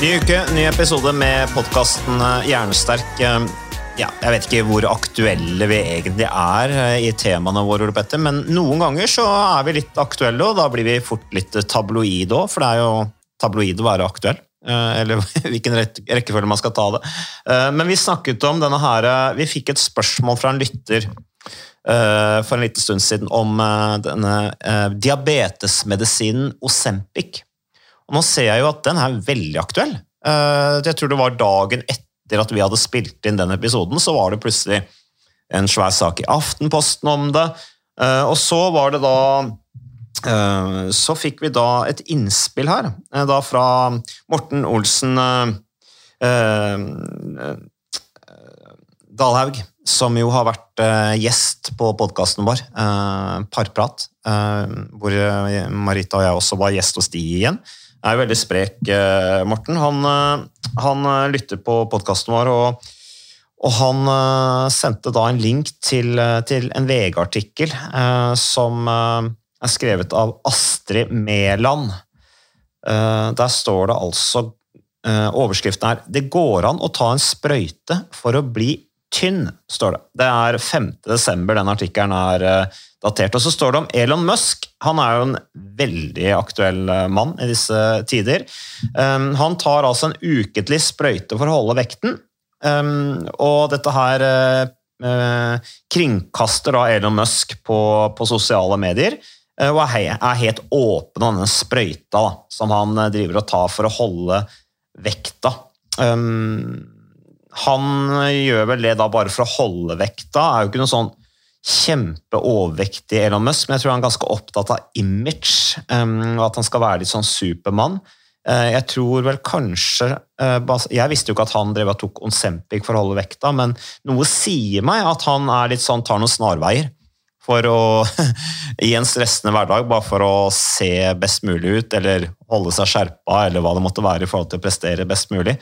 Ny uke, ny episode med podkasten Hjernesterk. Eh, Ja, jeg vet ikke hvor aktuelle vi egentlig er eh, i temaene våre, Ole Petter, men noen ganger så er vi litt aktuelle, og da blir vi fort litt tabloid òg, for det er jo tabloid å være aktuell. Eh, Eller hvilken rekkefølge man skal ta det. Eh, Men vi snakket om denne her eh, Vi fikk et spørsmål fra en lytter eh, for en liten stund siden om eh, denne eh, diabetesmedisinen Osempic. Og nå ser jeg jo at den er veldig aktuell. Eh, Jeg tror det var dagen etter at vi hadde spilt inn den episoden, så var det plutselig en svær sak i Aftenposten om det. Eh, Og så var det da eh, Så fikk vi da et innspill her, da fra Morten Olsen Dalhaug, som jo har vært gjest på podkasten vår, Parprat, hvor Marita og jeg også var gjest hos de igjen. Er veldig sprek, eh, Morten. Han, eh, han eh, lytter på podkasten vår, og, og han sendte da en link til, til en VG-artikkel som er skrevet av Astrid Mæland. Der står det altså Overskriften er 'Det går an å ta en sprøyte for å bli tynn', står det. Det er 5. desember den artikkelen er datert. Og så står det om Elon Musk. Han er jo en veldig aktuell eh, mann i disse tider. Um, han tar altså en ukentlig sprøyte for å holde vekten, um, og dette her uh, kringkaster da Elon Musk på, på sosiale medier. Uh, Og er, helt åpen om denne sprøyta da, som han driver og tar for å holde vekta. Um, han gjør vel det da bare for å holde vekta. Er jo ikke noe sånn kjempeovervektig Elon Musk, men jeg tror han er ganske opptatt av image, um, og at han skal være litt sånn supermann. Eh, jeg tror vel kanskje eh, Jeg visste jo ikke at han drev og tok Onsempic for å holde vekta, men noe sier meg at han er litt sånn, tar noen snarveier for å i en stressende hverdag, bare for å se best mulig ut, eller holde seg skjerpa, eller hva det måtte være i forhold til å prestere best mulig.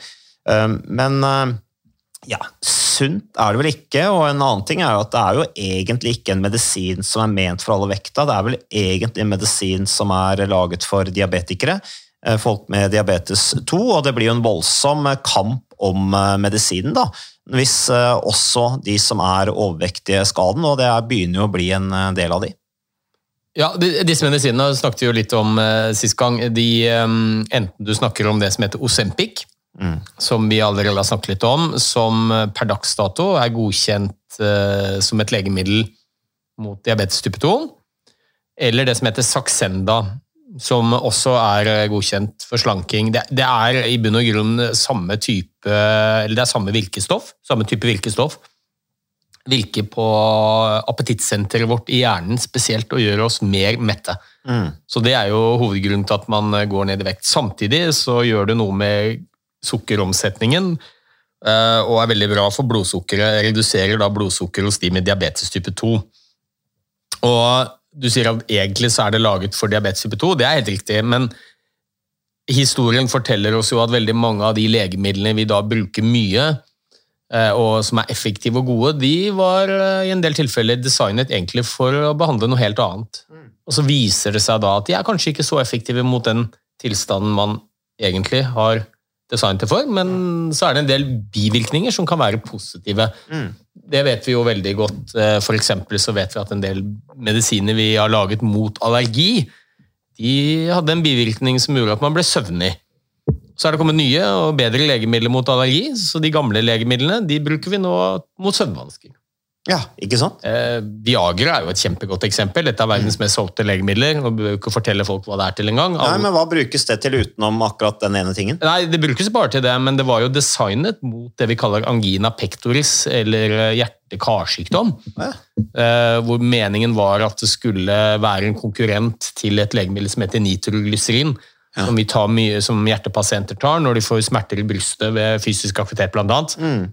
Um, Men eh, ja, sunt er det vel ikke, og en annen ting er jo at det er jo egentlig ikke en medisin som er ment for alle vekta, det er vel egentlig en medisin som er laget for diabetikere, eh, folk med diabetes 2, og det blir jo en voldsom eh, kamp om eh, medisinen da, hvis også de som er overvektige skal den, og det er- begynner jo å bli en del av de. Ja, Disse medisinene snakket vi jo litt om sist gang. De, enten du snakker om det som heter Osempic, som vi allerede har snakket litt om, som per dags dato er godkjent eh, som et legemiddel mot diabetes type 2, eller det som heter Saxenda, som også er eh, godkjent for slanking. Det, det er i bunn og grunn samme type, eller det er samme virkestoff, samme type virkestoff, virker på appetittsenteret vårt i hjernen spesielt og gjør oss mer mette. Mm. Så det er jo hovedgrunnen til at man eh, går ned i vekt. Samtidig så gjør det noe med sukkeromsetningen, eh, og er veldig bra for blodsukkeret. Reduserer da blodsukker hos de med diabetes type 2. Og du sier at egentlig så er det laget for diabetes type 2, det er helt riktig, men historien forteller oss jo at veldig mange av de legemidlene vi da bruker mye, eh, og som er effektive og gode, de var eh, i en del tilfeller designet egentlig for å behandle noe helt annet. Og så viser det seg da at de er kanskje ikke så effektive mot den tilstanden man egentlig har designet det for, men så er det en del bivirkninger som kan være positive. Det vet vi jo veldig godt. Eh, For eksempel så vet vi at en del medisiner vi har laget mot allergi, de hadde en bivirkning som gjorde at man ble søvnig. Så er det kommet nye og bedre legemidler mot allergi, så de gamle legemidlene de bruker vi nå mot søvnvansker. Ja, ikke sant? Eh, Viagra er jo et kjempegodt eksempel. Dette er verdens mest solgte legemidler. og bør ikke fortelle folk hva det er til engang. Nei, men Hva brukes det til utenom akkurat den ene tingen? Nei, Det brukes bare til det, men det var jo designet mot det vi kaller angina pectoris, eller eh, hjerte-karsykdom. Ja. Eh, hvor meningen var at det skulle være en konkurrent til et legemiddel som heter nitroglycerin. Som, vi tar mye, som hjertepasienter tar når de får smerter i brystet ved fysisk aktivitet, blant annet. Mm.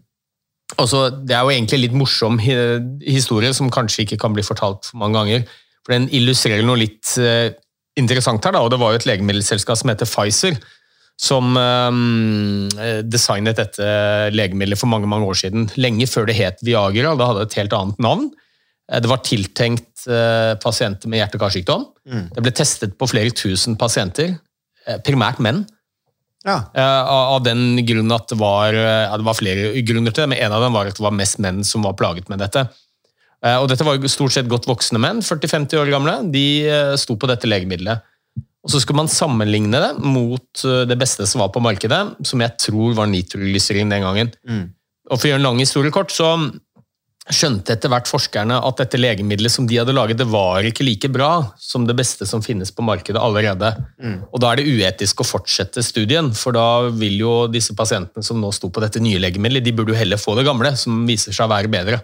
Og så, det er jo egentlig en litt morsom historie som kanskje ikke kan bli fortalt for mange ganger. For Den illustrerer noe litt uh, interessant her. da, og Det var jo et legemiddelselskap som heter Pfizer, som um, designet dette legemiddelet for mange mange år siden. Lenge før det het Viagra. Det hadde et helt annet navn. Eh, Det var tiltenkt uh, pasienter med hjerte-karsykdom. Det ble testet på flere tusen pasienter, primært menn. Ja. Eh, Av den grunn at det var, eh, ja, det var flere grunner til det, men en av dem var at det var mest menn som var plaget med dette. Eh, Og dette var stort sett godt voksne menn, 40-50 år gamle. De sto på dette legemiddelet. Og Så skulle man sammenligne det mot det beste som var på markedet, som jeg tror var nitroglyserin den gangen. Og For å gjøre en lang historie kort, så skjønte etter hvert forskerne at dette legemiddelet som de hadde laget, det var ikke like bra som det beste som finnes på markedet allerede. Og Da er det uetisk å fortsette studien, for da vil jo disse pasientene som nå sto på dette nye legemiddelet, de burde jo heller få det gamle, som viser seg å være bedre.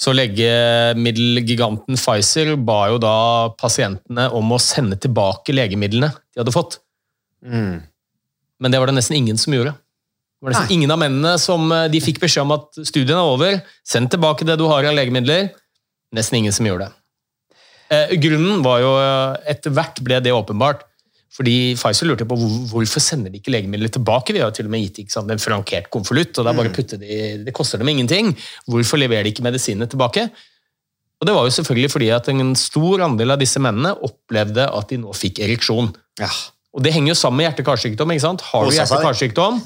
Så legemiddelgiganten Pfizer ba jo da pasientene om å sende tilbake legemidlene de hadde fått. Men det var det nesten ingen som gjorde. Det var nesten ingen av mennene som eh, de fikk beskjed om at studien er over, send tilbake det du har av legemidler. Nesten ingen som gjorde det. Eh, grunnen var jo eh, Etter hvert ble det åpenbart. Fordi Pfizer lurte på hvor, hvorfor sender de ikke legemidler tilbake. Vi har jo til og med gitt sant, en frankert konvolutt, og det, er bare å putte de, det koster dem ingenting. Hvorfor leverer de ikke medisinene tilbake? Og Det var jo selvfølgelig fordi at en stor andel av disse mennene opplevde at de nå fikk ereksjon. Ja. Og Det henger jo sammen med hjerte-karsykdom. ikke sant? Har du hjerte-karsykdom,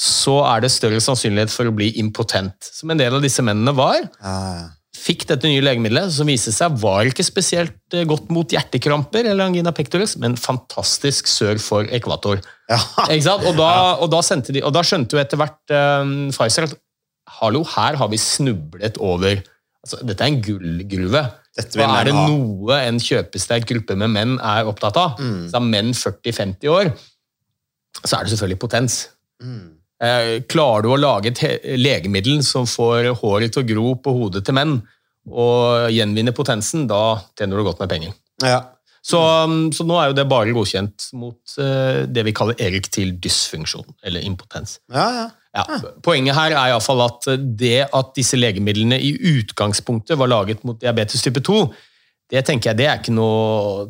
så er det større sannsynlighet for å bli impotent. Som en del av disse mennene var. Fikk dette nye legemiddelet, som viste seg var ikke spesielt eh, godt mot hjertekramper eller angina pectoris, men fantastisk sør for ekvator. Sant? Og, da, og, da de, og da skjønte jo etter hvert um, Pfizer at hallo, her har vi snublet over altså, Dette er en gullgruve. Dette er det noe en kjøpesterk gruppe med menn er opptatt av, Mm. så er menn 40-50 år, så er det selvfølgelig potens. Mm. Eh, klarer du å lage et legemiddel som får håret til å gro på hodet til menn, og gjenvinne potensen, da tjener du godt med penger. Ja. Så, um, så nå er jo det bare godkjent mot eh, det vi kaller erektil dysfunksjon, eller impotens. Ja, ja. Ja, Poenget her er i fall at det at disse legemidlene i utgangspunktet var laget mot diabetes type 2, det tenker jeg det er ikke noe,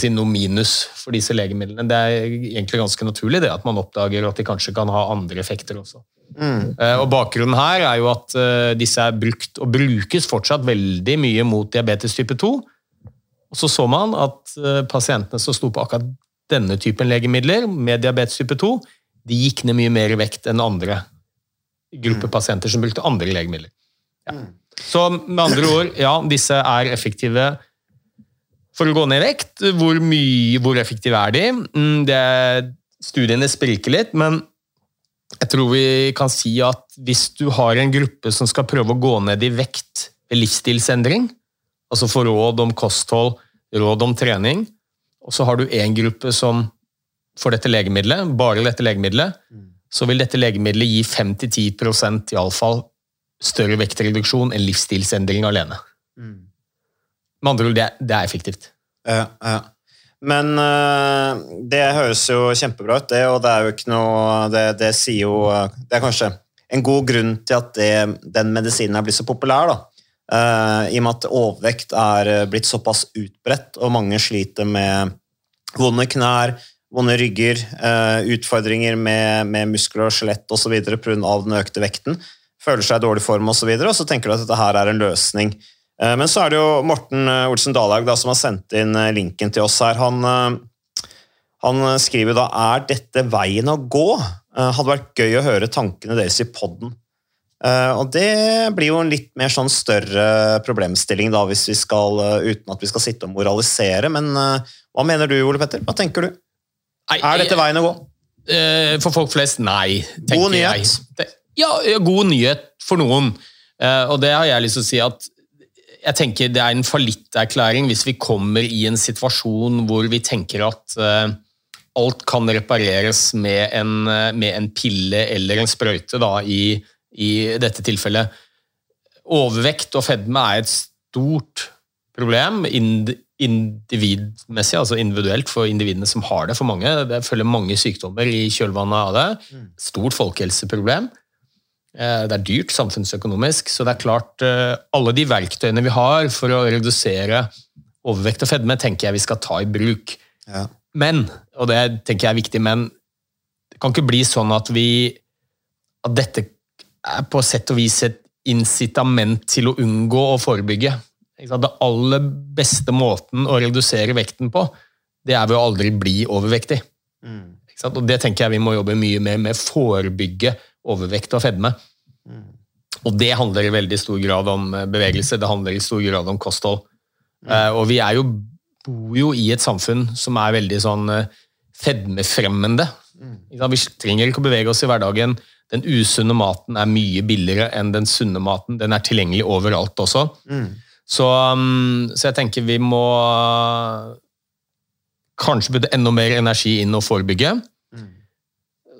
si, noe minus for disse legemidlene. Det er egentlig ganske naturlig det at man oppdager at de kanskje kan ha andre effekter også. Mm. Og Bakgrunnen her er jo at eh, disse er brukt og brukes fortsatt veldig mye mot diabetes type 2. Og så så man at eh, pasientene som sto på akkurat denne typen legemidler med diabetes type 2, de gikk ned mye mer i vekt enn andre grupper pasienter som brukte andre legemidler. Ja. Så med andre ord, ja, disse er effektive for å gå ned i vekt. Hvor mye, hvor effektive er de? Mm, Det, studiene spriker litt, men jeg tror vi kan si at hvis du har en gruppe som skal prøve å gå ned i vekt ved livsstilsendring, altså få råd om kosthold, råd om trening, og så har du en gruppe som får dette legemiddelet, bare dette legemiddelet, så vil dette legemiddelet gi 5-10 iallfall større vektreduksjon enn livsstilsendring alene. Med andre ord, det, det er effektivt. Ja, ja. Men øh, det høres jo kjempebra ut, det, og det er jo ikke noe Det, det sier jo øh, Det er kanskje en god grunn til at det, den medisinen er blitt så populær, da. Eh, I og med at overvekt er blitt såpass utbredt, og mange sliter med vonde knær, vonde rygger, eh, utfordringer med, med muskler og skjelett osv. pga. den økte vekten. Føler seg i dårlig form osv., og, så videre, og så tenker du at dette her er en løsning. Eh, Men så er det jo Morten eh, Olsen Dalhaug da, som har sendt inn eh, linken til oss her. Han, Han skriver da er dette veien å gå. Hadde vært gøy å høre tankene deres i podden. Eh, og det blir jo en litt mer sånn større problemstilling, da, hvis vi skal, uten at vi skal sitte og moralisere. Men hva mener du, Ole Petter? Hva tenker du? Er dette veien å gå? For folk flest, nei. God nyhet. Jeg. Ja, god nyhet for noen. Og det har jeg lyst til å si at jeg tenker det er en fallitterklæring hvis vi kommer i en situasjon hvor vi tenker at eh, alt kan repareres med en, eh, med en pille eller en sprøyte, da, i, i dette tilfellet. Overvekt og fedme er et stort problem individmessig, altså individuelt for individene som har det. For mange. Det følger mange sykdommer i kjølvannet av det. Stort folkehelseproblem. Eh, Det er dyrt samfunnsøkonomisk, så det er klart eh, alle de verktøyene vi har for å redusere overvekt og fedme, tenker jeg vi skal ta i bruk. Ja. Men, og det tenker jeg er viktig, men det kan ikke bli sånn at vi at dette er på sett og vis et incitament til å unngå å forebygge. Det aller beste måten å redusere vekten på, det er ved å aldri bli overvektig. Mm. Og det tenker jeg vi må jobbe mye mer med, forebygge overvekt og fedme. Og det handler i veldig stor grad om eh, bevegelse, det handler i stor grad om kosthold. Eh, Og vi er jo, bor jo i et samfunn som er veldig sånn eh, fedmefremmende. Vi trenger ikke å bevege oss i hverdagen. Den usunne maten er mye billigere enn den sunne maten. Den er tilgjengelig overalt også. Så, um, så jeg tenker vi må kanskje putte enda mer energi inn og forebygge.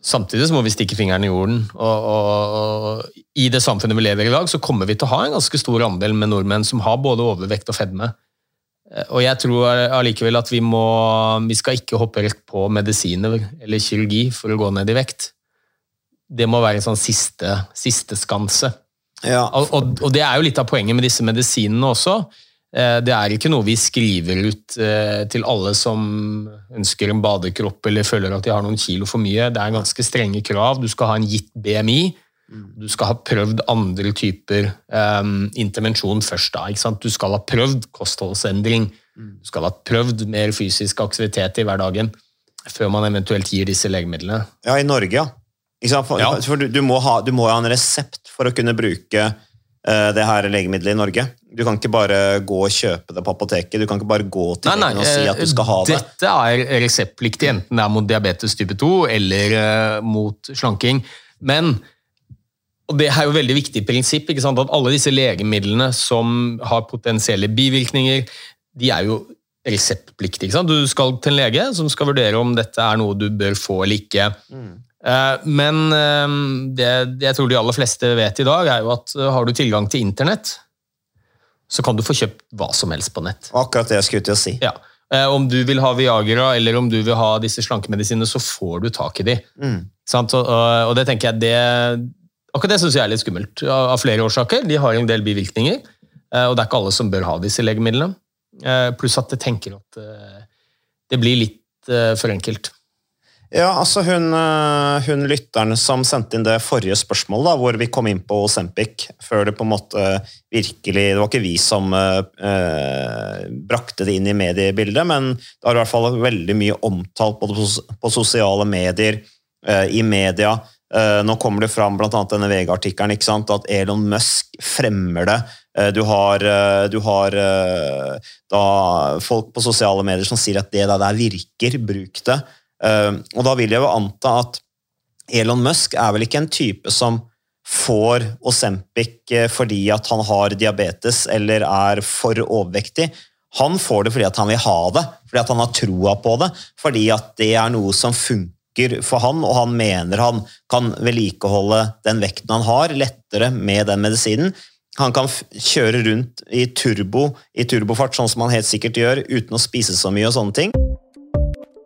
Samtidig så må vi stikke fingeren i jorden. Og, og, og I det samfunnet vi lever i i dag, så kommer vi til å ha en ganske stor andel med nordmenn som har både overvekt og fedme. Eh, Og jeg tror allikevel at vi må Vi skal ikke hoppe rett på medisiner eller kirurgi for å gå ned i vekt. Det må være en sånn siste, siste skanse. Ja. Og, og, og det er jo litt av poenget med disse medisinene også. Eh, Det er ikke noe vi skriver ut eh, til alle som ønsker en badekropp eller føler at de har noen kilo for mye. Det er ganske strenge krav. Du skal ha en gitt BMI. Du skal ha prøvd andre typer um, intervensjon først. da? Du skal ha prøvd kostholdsendring. Du skal ha prøvd mer fysisk aktivitet i hverdagen før man eventuelt gir disse legemidlene. Ja, i Norge, ja. For, Ja. for du, du, må ha, du må ha en resept for å kunne bruke uh, det her legemiddelet i Norge. Du kan ikke bare gå og kjøpe det på apoteket. Du kan ikke bare gå til legen og si at du skal ha det. eh, Dette er reseptpliktig, enten det er mot diabetes type 2 eller eh, mot slanking. Men, og det er jo et veldig viktig prinsipp, ikke sant? at alle disse legemidlene som har potensielle bivirkninger, de er jo reseptpliktige. Ikke sant? Du skal til en lege som skal vurdere om dette er noe du bør få eller ikke. Mm. Men eh, det, jeg tror de aller fleste vet i dag, er jo at eh, har du tilgang til internett, så kan du få kjøpt hva som helst på nett. Akkurat det jeg skulle til å si. Ja. Eh, Om du vil ha Viagra eller om du vil ha disse slankemedisinene, så får du tak i de. Mm. Og, det tenker jeg det, Akkurat det syns jeg er litt skummelt, av flere årsaker. De har en del bivirkninger, eh, og det er ikke alle som bør ha disse legemidlene. Eh, Pluss at jeg tenker at det blir litt for enkelt. Ja, altså hun, øh, hun lytteren som sendte inn det forrige spørsmålet, da, hvor vi kom inn på Ozempic, før det på en måte virkelig Det var ikke vi som øh, brakte det inn i mediebildet, men det har i hvert fall veldig mye omtalt både på, på sosiale medier, øh, i media. Øh, nå kommer det fram annet denne VG-artikkelen at Elon Musk fremmer det. Eh, Du har, du har folk på sosiale medier som sier at det der virker, bruk det. Eh, og da vil jeg jo anta at Elon Musk er vel ikke en type som får Osempic eh, fordi at han har diabetes eller er for overvektig. Han får det fordi at han vil ha det, fordi at han har troa på det, fordi at det er noe som funker for han, og han mener han kan vedlikeholde den vekten han har, lettere med den medisinen. Han kan kjøre rundt i turbo, i turbofart, sånn som han helt sikkert gjør, uten å spise så mye og sånne ting.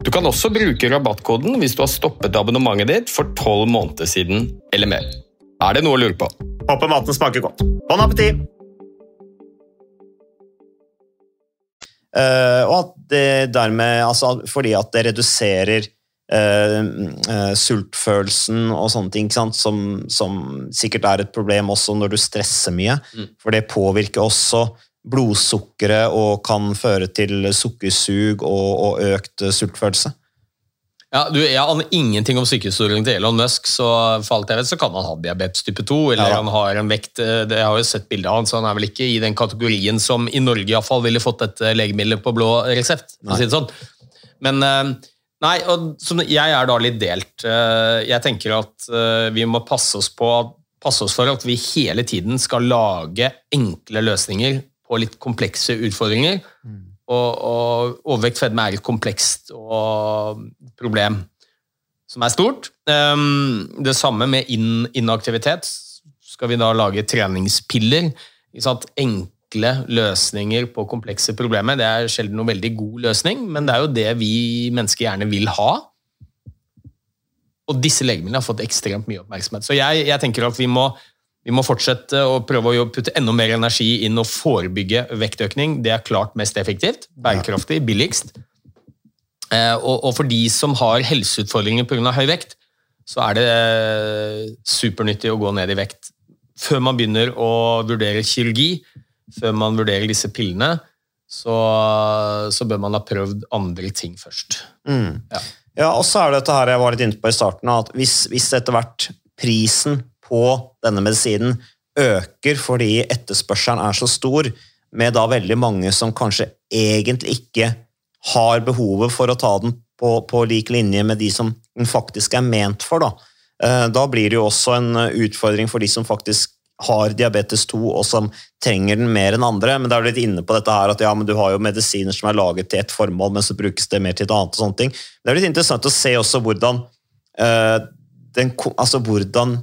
Du kan også bruke rabattkoden hvis du har stoppet abonnementet ditt for tolv måneder siden eller mer. Er det noe å lure på? Håper maten smaker godt. Bon appétit! Uh, og at det dermed altså, Fordi at det reduserer uh, uh, sultfølelsen og sånne ting, som, som, sikkert er et problem også når du stresser mye. Mm. For det påvirker også blodsukkeret og kan føre til sukkersug og, og økt sultfølelse. Ja, du, Jeg aner ingenting om sykehistorien til Elon Musk, så for alt jeg vet så kan han ha diabetes type 2, eller ja. han har en vekt eh, det, Jeg har jo sett bildet av han, så han er vel ikke i den kategorien som i Norge i fall, ville fått dette legemiddelet på blå resept. for å si det sånn. Men eh, nei, og jeg er da litt delt. Eh, jeg tenker at vi må passe oss, på, passe oss for at vi hele tiden skal lage enkle løsninger på litt komplekse utfordringer. Mm. Og, og, overvekt fedme er et komplekst problem som er stort. Um, det samme med in inaktivitet. Skal vi da lage treningspiller? Enkle løsninger på komplekse problemer det er sjelden noen veldig god løsning, men det er jo det vi mennesker gjerne vil ha. Og disse legemidlene har fått ekstremt mye oppmerksomhet. Så jeg, jeg tenker at vi må vi må fortsette å prøve å putte enda mer energi inn og forebygge vektøkning. Det er klart mest effektivt, bærekraftig, billigst. Eh, og for de som har helseutfordringer pga. høy vekt, så er det eh, supernyttig å gå ned i vekt. Før man begynner å vurdere kirurgi, før man vurderer disse pillene, så, så bør man ha prøvd andre ting først. Mm. Ja. ja. og så er det dette her jeg var litt inne på i starten, at hvis, hvis etter hvert prisen på denne medisinen øker fordi etterspørselen er så stor, med da veldig mange som kanskje egentlig ikke har behovet for å ta den på, på lik linje med de som den faktisk er ment for. da. Eh, Da blir det jo også en utfordring for de som faktisk har diabetes 2 og som trenger den mer enn andre. Men da er du litt inne på dette her at ja, men du har jo medisiner som er laget til ett formål, men så brukes det mer til et annet. og sånne ting. Det er litt interessant å se også hvordan, eh, den, altså hvordan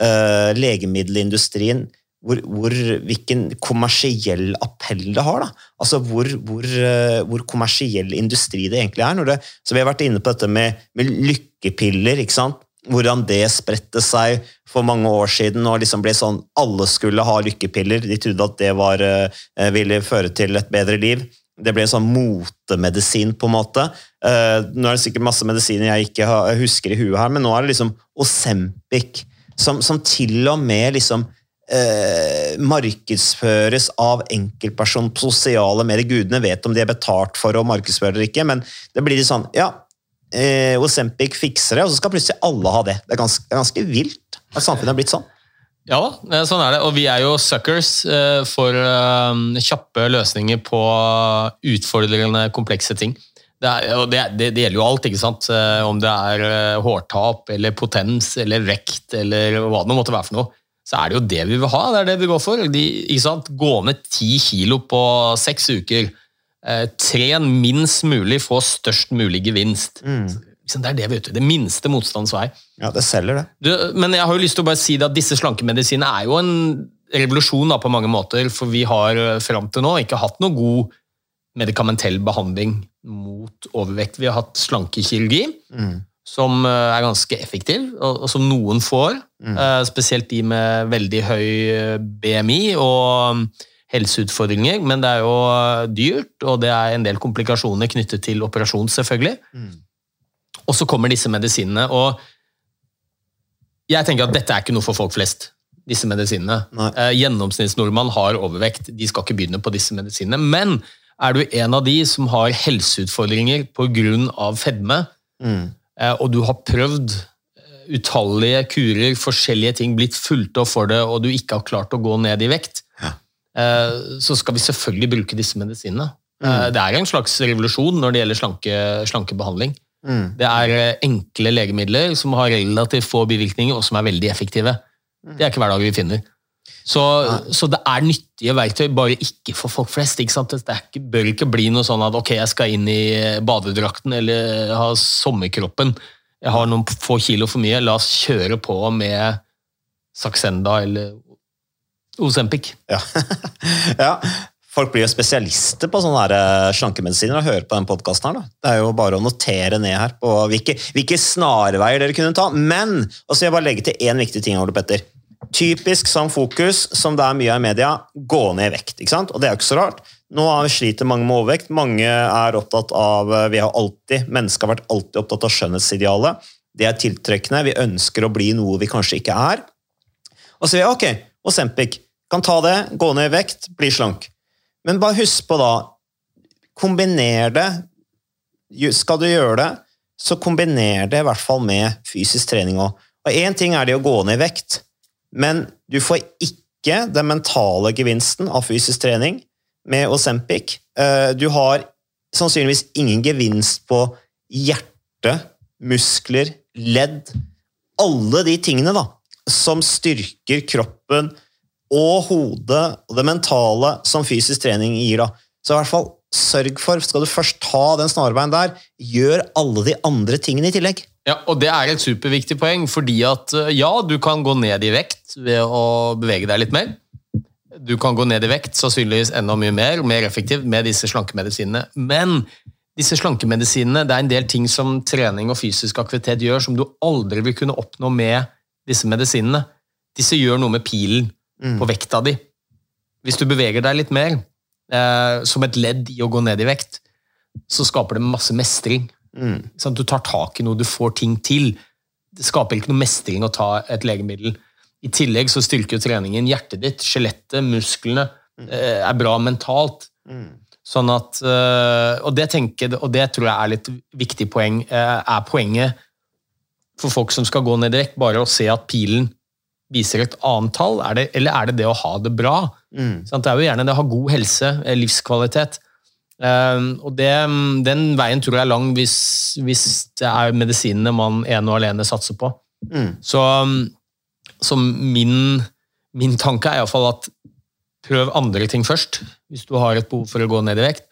eh, legemiddelindustrien hvor, hvor, hvilken kommersiell appell det har. da. Altså hvor, hvor, eh, hvor kommersiell industri det egentlig er. Det, så Vi har vært inne på dette med, med lykkepiller. ikke sant? Hvordan det spredte seg for mange år siden og liksom ble sånn alle skulle ha lykkepiller. De trodde at det var, eh, ville føre til et bedre liv. Det ble en sånn motemedisin, på en måte. Nå er det sikkert masse medisiner jeg ikke husker i huet her, men nå er det liksom Osempic, som, som til og med liksom eh, markedsføres av enkeltperson sosiale medier. Gudene vet om de er betalt for å markedsføre eller ikke, men det blir litt sånn Ja, eh, Osempic fikser det, og så skal plutselig alle ha det. Det er ganske, ganske vilt at samfunnet er blitt sånn. Ja da, sånn er det. Og vi er jo suckers eh, for eh, kjappe løsninger på utfordrende, komplekse ting. Det, er, det, det, det gjelder jo alt, ikke sant? Eh, om det er eh, hårtap eller potens eller vekt eller hva det måtte være for noe. Så er det jo det vi vil ha. Det er det vi går for. De, ikke sant? Gå ned ti kilo på seks uker. Eh, Tren minst mulig, få størst mulig gevinst. Mm. Det er det, vet du. Det minste motstands vei. Ja, det selger, det. Du, men jeg har jo lyst til å bare si at disse slankemedisinene er jo en revolusjon da, på mange måter, for vi har eh, fram til nå ikke hatt noe god medikamentell behandling mot overvekt. Vi har hatt slankekirurgi, som eh, er ganske effektiv, og, og som noen får. Mm. Spesielt de med veldig høy eh, BMI og mm, helseutfordringer, men det er jo eh, dyrt, og det er en del komplikasjoner knyttet til operasjon, selvfølgelig. Og så kommer disse medisinene, og jeg tenker at dette er ikke noe for folk flest. disse medisinene. Eh, Gjennomsnittsnordmann har overvekt, de skal ikke begynne på disse medisinene. Men er du en av de som har helseutfordringer pga. fedme, mm. og du har prøvd eh, utallige kurer, forskjellige ting, blitt fulgt opp for det, og du ikke har klart å gå ned i vekt, ja. så skal vi selvfølgelig bruke disse medisinene. Mm. Det er en slags revolusjon når det gjelder slanke, slankebehandling. Det er eh, enkle legemidler som har relativt få bivirkninger, og som er veldig effektive. Det er ikke hver dag vi finner. Så, så det er nyttige verktøy, bare ikke for folk flest. ikke sant? Det er ikke, bør ikke bli noe sånn at ok, jeg skal inn i badedrakten eller ha sommerkroppen. Jeg har noen få kilo for mye, la oss kjøre på med Saxenda eller Osempic. Ja. ja. Folk blir jo spesialister på sånne eh, slankemedisiner og hører på den podkasten. her. da. Det er jo bare å notere ned her på hvilke, hvilke snarveier dere kunne ta. Men og så vil jeg bare legge til én viktig ting. Ole Petter. Typisk som fokus som det er mye av i media, gå ned i vekt. ikke sant? Og det er jo ikke så rart. Nå sliter mange med overvekt. Mange er opptatt av eh, vi har alltid, Mennesker har vært alltid opptatt av skjønnhetsidealet. Det er tiltrekkende. Vi ønsker å bli noe vi kanskje ikke er. Og så sier vi ok, Osempic kan ta det, gå ned i vekt, bli slank. Men bare husk på da, kombiner det, skal du gjøre det, så kombiner det i hvert fall med fysisk trening òg. Og en ting er det å gå ned i vekt, men du får ikke den mentale gevinsten av fysisk trening med Ozempic. Eh, Du har sannsynligvis ingen gevinst på hjerte, muskler, ledd, alle de tingene da, som styrker kroppen og hodet og det mentale som fysisk trening gir. da. Så i hvert fall sørg for, skal du først ta den snarveien der, gjør alle de andre tingene i tillegg. Ja, og Det er et superviktig poeng, fordi at eh, ja, du kan gå ned i vekt ved å bevege deg litt mer. Du kan gå ned i vekt sannsynligvis enda mye mer, mer effektivt med disse slankemedisinene. Men disse slankemedisinene, det er en del ting som trening og fysisk aktivitet gjør som du aldri vil kunne oppnå med disse medisinene. Disse gjør noe med pilen på vekta di. Hvis du beveger deg litt mer, eh, som et ledd i å gå ned i vekt, så skaper det masse mestring. Sånn, du tar tak i noe, du får ting til. Det skaper ikke noe mestring å ta et legemiddel. I tillegg så styrker jo treningen hjertet ditt, skjelettet, musklene. Mm. Er bra mentalt. Sånn at, eh, og, det tenker, og det tror jeg er litt viktig poeng. eh, Er poenget for folk som skal gå ned i vekt, bare å se at pilen viser et annet tall, er det, eller er det det å ha det bra? Sant? Det er jo gjerne det å ha god helse, eh, livskvalitet. Um, og det, den veien tror jeg er lang hvis, hvis det er medisinene man ene og alene satser på. Så, så min, min tanke er iallfall at prøv andre ting først, hvis du har et behov for å gå ned i vekt.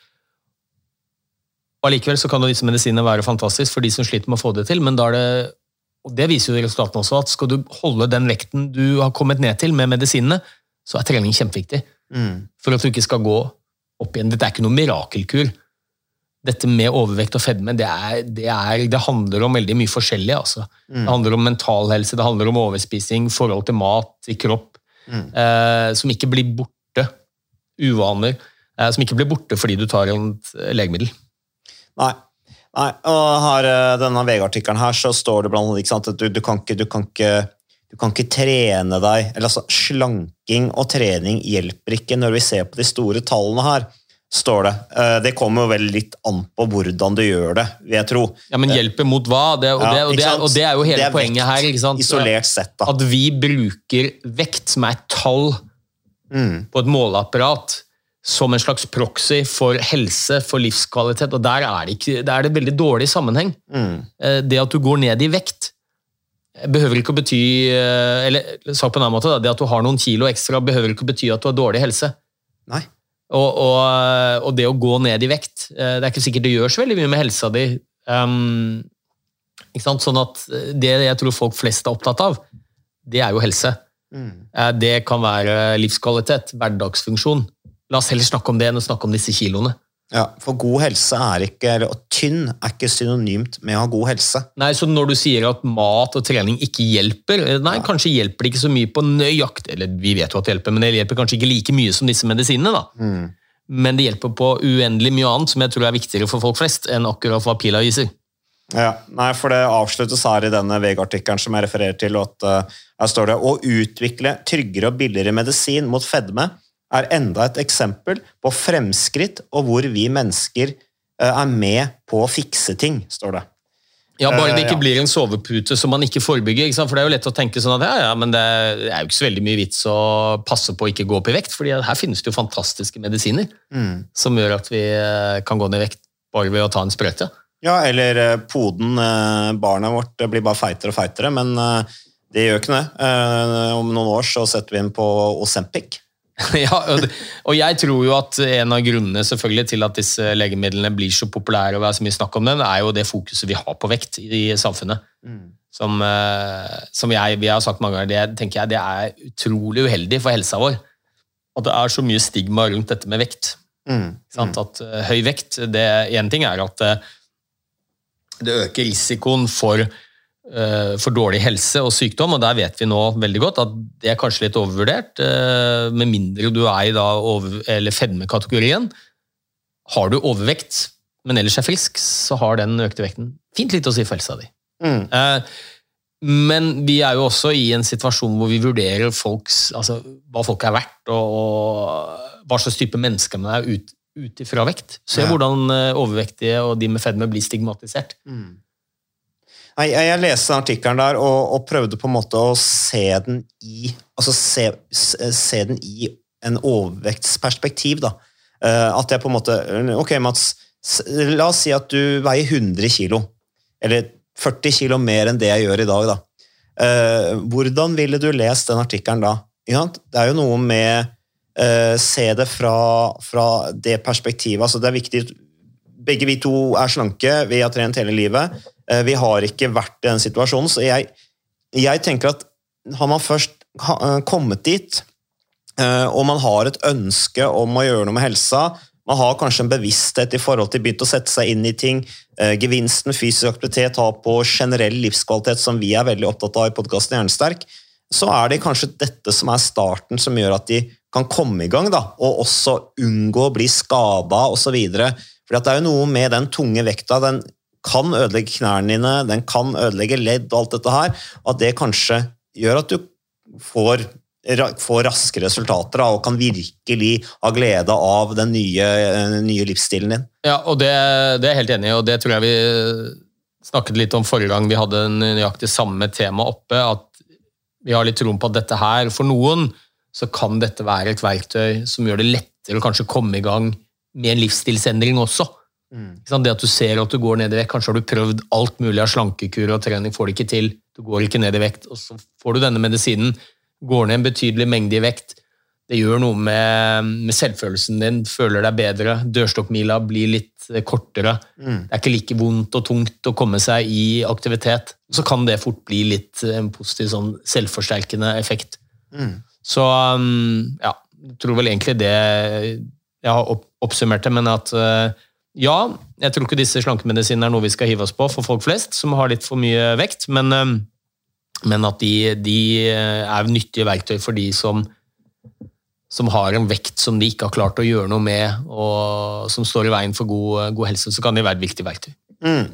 Og Allikevel så kan jo disse medisinene være fantastisk for de som sliter med å få det til, men da er det og det viser jo resultatene også, at skal du holde den vekten du har kommet ned til med medisinene, så er trening kjempeviktig. For at du ikke skal gå opp igjen. Dette er ikke noen mirakelkur. Dette med overvekt og fedme, det, er, det, er, det handler om veldig mye forskjellig. Altså. Det handler om mental helse, det handler om overspising, forhold til mat, til kropp, eh, som ikke blir borte. Uvaner. Eh, som ikke blir borte fordi du tar et legemiddel. Nei. Nei, og her, eh, denne VG-artikkelen her så står det blant annet at du, du, kan ikke, du, kan ikke, du kan ikke trene deg eller altså Slanking og trening hjelper ikke når vi ser på de store tallene her, står det. Eh, Det kommer jo vel litt an på hvordan du gjør det, vil jeg tro. Ja, Men hjelper mot hva? Det, og, det, og, det, og det er jo hele er poenget vekt, her. ikke sant? Isolert sett, da. At vi bruker vekt, som er et tall Mm. på et måleapparat, som en slags proxy for helse, for livskvalitet. Og der er det, ikke, der er det veldig dårlig sammenheng. Mm. Eh, Det at du går ned i vekt, behøver ikke å bety eh, Eller sagt på en annen måte, da, det at du har noen kilo ekstra, behøver ikke å bety at du har dårlig helse. Nei. Og, og, og det å gå ned i vekt eh, Det er ikke sikkert det gjør så veldig mye med helsa di. Um? Sånn at Det jeg tror folk flest er opptatt av, det er jo helse. Mm. Det kan være livskvalitet, hverdagsfunksjon. La oss heller snakke om det enn å snakke om disse kiloene. Ja, For god helse er ikke, og tynn er ikke synonymt med å ha god helse. Nei, så Når du sier at mat og trening ikke hjelper Nei, Nei, kanskje hjelper det ikke så mye på nøyakt Eller vi vet jo at det hjelper, men det hjelper kanskje ikke like mye som disse medisinene. da. Men det hjelper på uendelig mye annet som jeg tror er viktigere for folk flest enn akkurat hva pila viser. Ja, nei, for Det avsluttes her i denne VG-artikkelen som jeg refererer til. at uh, Her står det å utvikle tryggere og billigere medisin mot fedme er enda et eksempel på fremskritt og hvor vi mennesker eh, er med på å fikse ting, står det. Ja, Bare det Eh, ikke blir en sovepute som man ikke forebygger. Ikke? For Det er jo lett å tenke sånn at ja, ja, men det er jo ikke så veldig mye vits å passe på å ikke gå opp i vekt, fordi her finnes det jo fantastiske medisiner som gjør at vi eh, kan gå ned i vekt bare ved å ta en sprøyte. Ja, eller poden. Barnet vårt blir bare feitere og feitere, men det gjør ikke det. Om noen år så setter vi inn på Osempic. ja, og, jeg tror jo at en av grunnene selvfølgelig til at disse legemidlene blir så populære, og det er så mye snakk om dem, er jo det fokuset vi har på vekt i samfunnet. Som, eh, som jeg, vi har sagt mange ganger, det tenker jeg det er utrolig uheldig for helsa vår. At det er så mye stigma rundt dette med vekt. Mm. sant? At eh, høy vekt, det Én ting er at eh, det øker risikoen for, for dårlig helse og sykdom, og der vet vi nå veldig godt at det er kanskje litt overvurdert, eh, med mindre du er i da over, eller fedmekategorien. Har du overvekt, men ellers er frisk, så har den økte vekten fint litt å si for helsa di. Mm. Eh, Men vi er jo også i en situasjon hvor vi vurderer folks, altså, hva folk er verdt, og, og hva slags type mennesker man er ut, ut ifra vekt. Se Ja. hvordan eh, overvektige og de med fedme blir stigmatisert. Nei, jeg, jeg leste den artikkelen der og, og prøvde på en måte å se den i altså se, se se den i en overvektsperspektiv. da. Eh, at jeg på en måte Ok, Mats. La oss si at du veier 100 kilo. Eller 40 kilo mer enn det jeg gjør i dag. da. Eh, hvordan ville du lest den artikkelen da? Det er jo noe med Uh, Se det fra, fra det perspektivet. altså Det er viktig begge vi to er slanke, vi har trent hele livet. Eh, Vi har ikke vært i den situasjonen, så jeg, jeg tenker at har man først eh, kommet dit, eh, og man har et ønske om å gjøre noe med helsa, man har kanskje en bevissthet i forhold til begynt å sette seg inn i ting, gevinsten fysisk aktivitet har på generell livskvalitet, som vi er veldig opptatt av i podkasten Hjernesterk, så er det kanskje dette som er starten som gjør at de kan komme i gang, da, og også unngå å bli skada osv. For det er jo noe med den tunge vekta. Den kan ødelegge knærne dine, den kan ødelegge ledd og alt dette her. At det kanskje gjør at du får, får raske resultater og kan virkelig ha glede av den nye, eh, nye livsstilen din. Ja, og det, det er jeg helt enig i, og det tror jeg vi snakket litt om forrige gang vi hadde nøyaktig samme tema oppe, at vi har litt troen på at dette her, for noen, så kan dette være et verktøy som gjør det lettere å kanskje komme i gang med en livsstilsendring også. Sant? Det at du ser at du går ned i vekt, kanskje har du prøvd alt mulig av slankekur og trening, får det ikke til. Du går ikke ned i vekt, og så får du denne medisinen. Går ned en betydelig mengde i vekt. Det gjør noe med, med selvfølelsen din. Føler deg bedre. Dørstokkmila blir litt eh, kortere. Mm. Det er ikke like vondt og tungt å komme seg i aktivitet. Så kan det fort bli litt eh, en positiv sånn selvforsterkende effekt. Mm. Så um, ja, jeg tror vel egentlig det jeg har opp oppsummert det, men at uh, ja, jeg tror ikke disse slankemedisinene er noe vi skal hive oss på for folk flest som har litt for mye vekt, men, men at de, de er nyttige verktøy for de som som har en vekt som de ikke har klart å gjøre noe med, og som står i veien for god, god helse, så kan de være et viktig verktøy. Mm.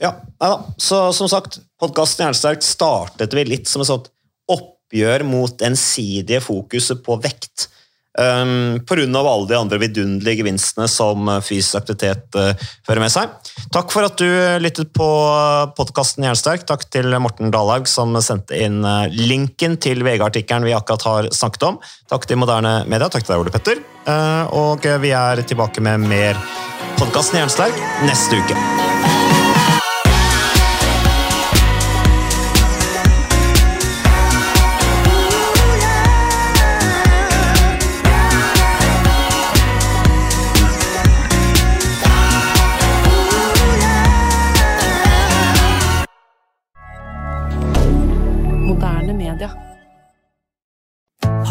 Ja, da. Så som sagt, podkasten Jernsterkt startet vi litt som et sånt oppgjør mot ensidige fokuset på vekt. Um, grunn av alle de andre vidunderlige gevinstene som uh, fysisk aktivitet uh, fører med seg. Takk for at du lyttet på podkasten Jernsterk. Takk til Morten Dalhaug som sendte inn linken til VG-artikkelen vi akkurat har snakket om. Takk til Moderne Media. Takk til deg, Ole Petter. Uh, og vi er tilbake med mer podkasten Jernsterk neste uke.